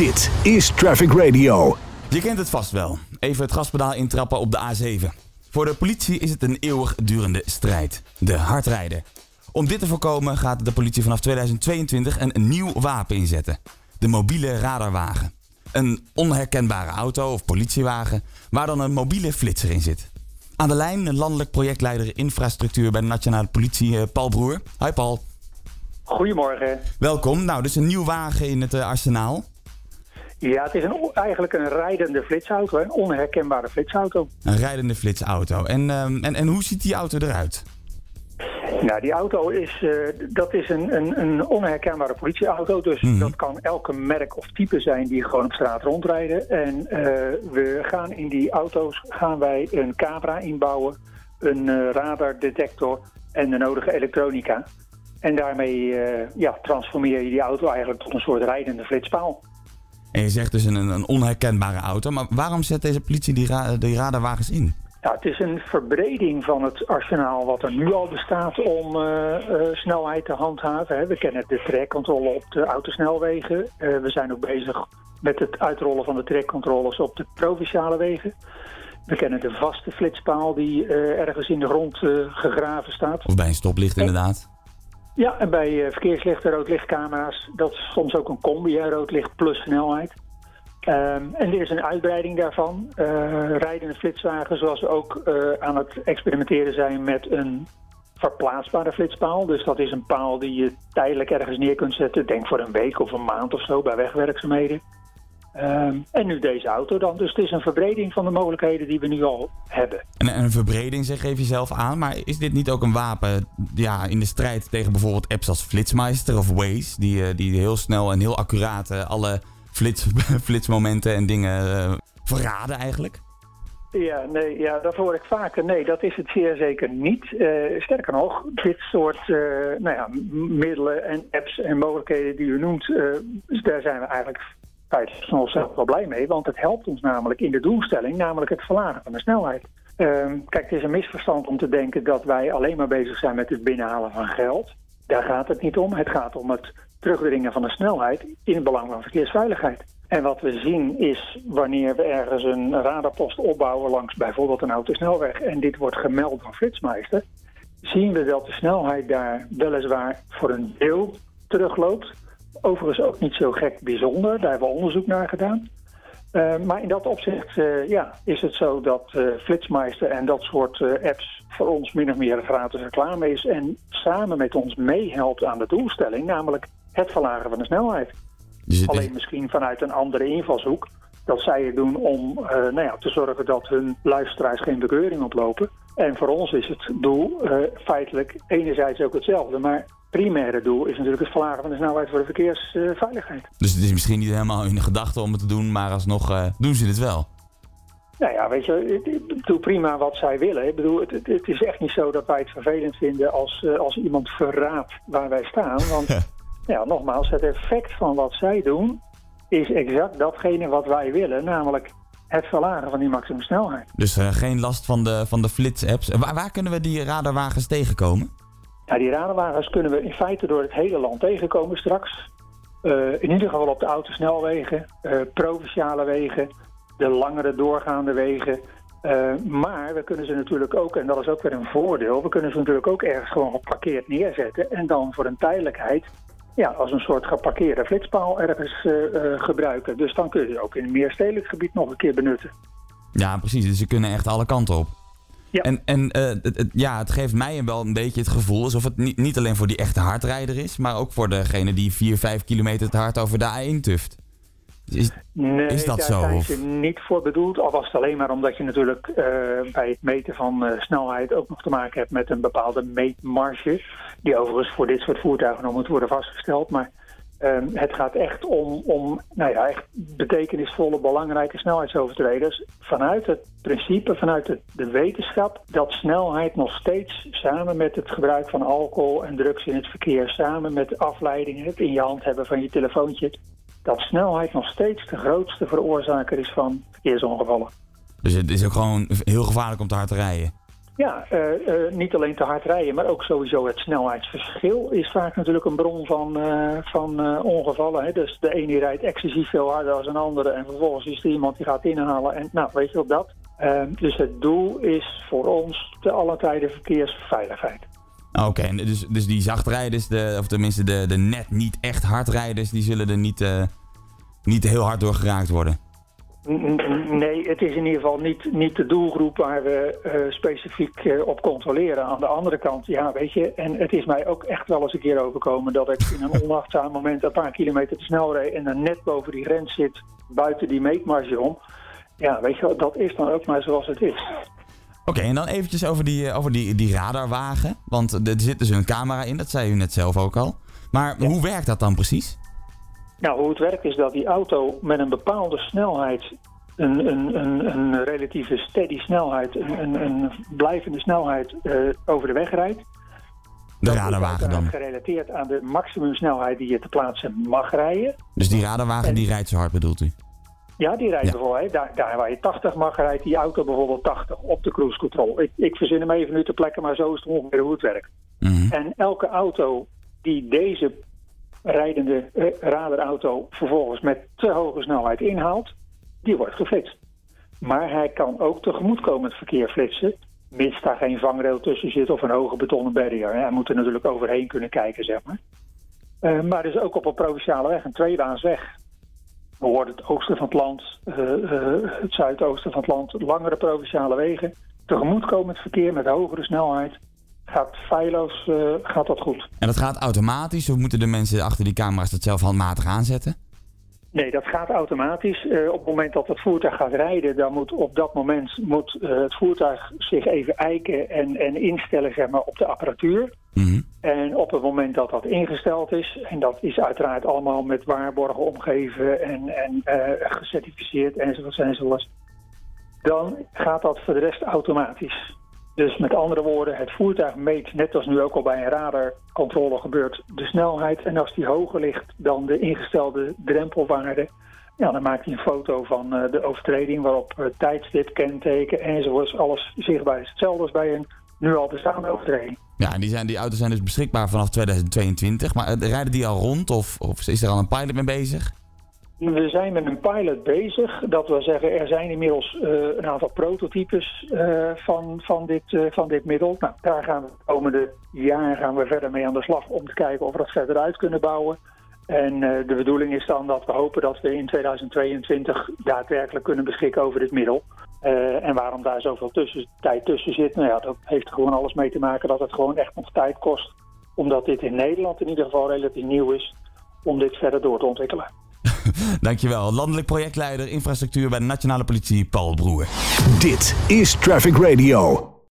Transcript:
Dit is Traffic Radio. Je kent het vast wel. Even het gaspedaal intrappen op de A7. Voor de politie is het een eeuwigdurende strijd. De hardrijden. Om dit te voorkomen gaat de politie vanaf 2022 een nieuw wapen inzetten. De mobiele radarwagen. Een onherkenbare auto of politiewagen waar dan een mobiele flitser in zit. Aan de lijn landelijk projectleider infrastructuur bij de Nationale Politie, eh, Paul Broer. Hi Paul. Goedemorgen. Welkom. Nou, dus een nieuw wagen in het eh, arsenaal. Ja, het is een, eigenlijk een rijdende flitsauto, een onherkenbare flitsauto. Een rijdende flitsauto. En, ehm, en, en hoe ziet die auto eruit? Nou, die auto is, eh, dat is een, een, een onherkenbare politieauto. Dus Mhm. dat kan elke merk of type zijn die gewoon op straat rondrijden. En eh, we gaan in die auto's gaan wij een camera inbouwen, een eh, radardetector en de nodige elektronica. En daarmee ja, transformeer je die auto eigenlijk tot een soort rijdende flitspaal. En je zegt dus een, een onherkenbare auto. Maar waarom zet deze politie die, ra die radarwagens in? Ja, het is een verbreding van het arsenaal wat er nu al bestaat om eh, eh, snelheid te handhaven. Hè. We kennen de trekcontrole op de autosnelwegen. Eh, we zijn ook bezig met het uitrollen van de trekcontroles op de provinciale wegen. We kennen de vaste flitspaal die ergens in de grond gegraven staat. Of bij een stoplicht inderdaad. Ja, en bij eh, verkeerslichten, roodlichtcamera's, dat is soms ook een combi, hè, rood licht plus snelheid. Ehm, en er is een uitbreiding daarvan. Eh, rijdende flitswagen, zoals we ook eh, aan het experimenteren zijn met een verplaatsbare flitspaal. Dus dat is een paal die je tijdelijk ergens neer kunt zetten. Denk voor een week of een maand of zo bij wegwerkzaamheden. Ehm, en nu deze auto dan. Dus het is een verbreding van de mogelijkheden die we nu al hebben. En en een verbreding, zeg geef je zelf aan. Maar is dit niet ook een wapen ja, in de strijd tegen bijvoorbeeld apps als Flitsmeister of Waze? Die, eh, die heel snel en heel accuraat eh, alle flits, flitsmomenten en dingen eh, verraden eigenlijk? Ja, nee, ja, dat hoor ik vaker. Nee, dat is het zeer zeker niet. Sterker nog, dit soort nou ja, middelen en apps en mogelijkheden die u noemt, daar zijn we eigenlijk feitelijk van onszelf wel blij mee. Want het helpt ons namelijk in de doelstelling, namelijk het verlagen van de snelheid. Ehm, kijk, het is een misverstand om te denken dat wij alleen maar bezig zijn met het binnenhalen van geld. Daar gaat het niet om. Het gaat om het terugdringen van de snelheid in het belang van verkeersveiligheid. En wat we zien is wanneer we ergens een radarpost opbouwen langs bijvoorbeeld een autosnelweg en dit wordt gemeld door Flitsmeister, zien we dat de snelheid daar weliswaar voor een deel terugloopt. Overigens ook niet zo gek bijzonder, daar hebben we onderzoek naar gedaan. Uh, maar in dat opzicht uh, ja, is het zo dat uh, Flitsmeister en dat soort apps voor ons min of meer gratis reclame is en samen met ons meehelpt aan de doelstelling, namelijk het verlagen van de snelheid. Dus Alleen is, misschien vanuit een andere invalshoek. Dat zij het doen om nou ja, te zorgen dat hun luisteraars geen bekeuring oplopen. En voor ons is het doel feitelijk enerzijds ook hetzelfde. Maar primaire doel is natuurlijk het verlagen van de snelheid voor de verkeersveiligheid. dus het is misschien niet helemaal in de gedachte om het te doen, maar alsnog uh, doen ze het wel. Nou ja, weet je, ik doe prima wat zij willen. Ik bedoel, het, het, is echt niet zo dat wij het vervelend vinden als, uh, als iemand verraadt waar wij staan. Want ja, nogmaals, het effect van wat zij doen is exact datgene wat wij willen, namelijk het verlagen van die maximumsnelheid. Dus uh, geen last van de, van de flits-apps. Waar, waar, kunnen we die radarwagens tegenkomen? Die radarwagens kunnen we in feite door het hele land tegenkomen straks. Uh, in ieder geval op de autosnelwegen, uh, provinciale wegen, de langere doorgaande wegen. Uh, maar we kunnen ze natuurlijk ook, en dat is ook weer een voordeel, we kunnen ze natuurlijk ook ergens gewoon geparkeerd neerzetten en dan voor een tijdelijkheid ja, als een soort geparkeerde flitspaal ergens gebruiken. Dus dan kun je ze ook in een meer stedelijk gebied nog een keer benutten. Ja, precies. Dus ze kunnen echt alle kanten op. Ja. En, en uh, het, het, ja, het geeft mij wel een beetje het gevoel alsof het niet, niet alleen voor die echte hardrijder is, maar ook voor degene die 4, 5 kilometer te hard over de A1 tuft. Is, nee, is dat daar zo? zijn Of? ze niet voor bedoeld. Al was het alleen maar omdat je natuurlijk uh, bij het meten van uh, snelheid ook nog te maken hebt met een bepaalde meetmarge. Die overigens voor dit soort voertuigen nog moet worden vastgesteld. Maar uh, het gaat echt om, om nou ja, echt betekenisvolle, belangrijke snelheidsovertreders. Vanuit het principe, vanuit de, de wetenschap, dat snelheid nog steeds samen met het gebruik van alcohol en drugs in het verkeer, samen met afleidingen, het in je hand hebben van je telefoontje, dat snelheid nog steeds de grootste veroorzaker is van verkeersongevallen. Dus het is ook gewoon heel gevaarlijk om te hard te rijden? Ja, uh, uh, niet alleen te hard rijden, maar ook sowieso het snelheidsverschil is vaak natuurlijk een bron van, uh, van ongevallen. Hè? Dus de ene rijdt excessief veel harder dan een andere en vervolgens is er iemand die gaat inhalen. En nou, weet je wat dat? dus het doel is voor ons te alle tijden verkeersveiligheid. Oké, dus, dus die zachtrijders, de, of tenminste de, de net niet echt hardrijders, die zullen er niet, niet heel hard door geraakt worden? Nee, het is in ieder geval niet, niet de doelgroep waar we uh, specifiek uh, op controleren. Aan de andere kant, ja, weet je, en het is mij ook echt wel eens een keer overkomen dat ik in een onachtzaam moment een paar kilometer te snel reed en dan net boven die grens zit, buiten die meetmarge om. Ja, weet je, dat is dan ook maar zoals het is. Oké, en dan eventjes over die, eh, over die, die radarwagen. Want er zit dus een camera in, dat zei u net zelf ook al. Maar hoe werkt dat dan precies? Nou, hoe het werkt is dat die auto met een bepaalde snelheid, een, een, een, een relatieve steady snelheid, een, een blijvende snelheid uh, over de weg rijdt. De radarwagen dan? Gerelateerd aan de maximumsnelheid die je te plaatsen mag rijden. Dus die radarwagen die rijdt zo hard bedoelt u? Ja, die rijdt bijvoorbeeld, daar, daar, waar je 80 mag, rijdt die auto bijvoorbeeld 80 op de cruise control. Ik, ik verzin hem even nu te plekken, maar zo is het ongeveer hoe het werkt. Mm En elke auto die deze rijdende eh, radarauto vervolgens met te hoge snelheid inhaalt, die wordt geflitst. Maar hij kan ook tegemoetkomend verkeer flitsen, mits daar geen vangrail tussen zit of een hoge betonnen barrier. Hij moet er natuurlijk overheen kunnen kijken, zeg maar. Uh, maar dus ook op een provinciale weg, een tweebaansweg. Bijvoorbeeld het oosten van het land, uh, uh, het zuidoosten van het land, langere provinciale wegen. Tegemoetkomend verkeer met hogere snelheid gaat feilloos uh, gaat dat goed. En dat gaat automatisch of moeten de mensen achter die camera's dat zelf handmatig aanzetten? Nee, dat gaat automatisch. Uh, op het moment dat het voertuig gaat rijden, dan moet op dat moment moet, uh, het voertuig zich even eiken en, en instellen zeg maar, op de apparatuur. Mm -hmm. En op het moment dat dat ingesteld is, en dat is uiteraard allemaal met waarborgen omgeven en, en gecertificeerd enzovoort enzovoort, dan gaat dat voor de rest automatisch. Dus met andere woorden, het voertuig meet, net als nu ook al bij een radarcontrole gebeurt, de snelheid. En als die hoger ligt dan de ingestelde drempelwaarde, ja, dan maakt hij een foto van uh, de overtreding waarop uh, tijdstip, kenteken enzovoorts alles zichtbaar is. Hetzelfde als bij een nu al bestaande overtreding. Ja, die, zijn, die auto's zijn dus beschikbaar vanaf 2022. Maar uh, rijden die al rond of, of is er al een pilot mee bezig? We zijn met een pilot bezig. Dat wil zeggen, er zijn inmiddels uh, een aantal prototypes uh, van, van, dit, uh, van dit middel. Nou, daar gaan we de komende jaren gaan we verder mee aan de slag om te kijken of we dat verder uit kunnen bouwen. En de bedoeling is dan dat we hopen dat we in 2022 daadwerkelijk kunnen beschikken over dit middel. en waarom daar zoveel tijd tussen zit, nou ja, dat heeft er gewoon alles mee te maken dat het gewoon echt nog tijd kost. Omdat dit in Nederland in ieder geval relatief nieuw is om dit verder door te ontwikkelen. Dankjewel. Landelijk projectleider infrastructuur bij de Nationale Politie, Paul Broer. Dit is Traffic Radio.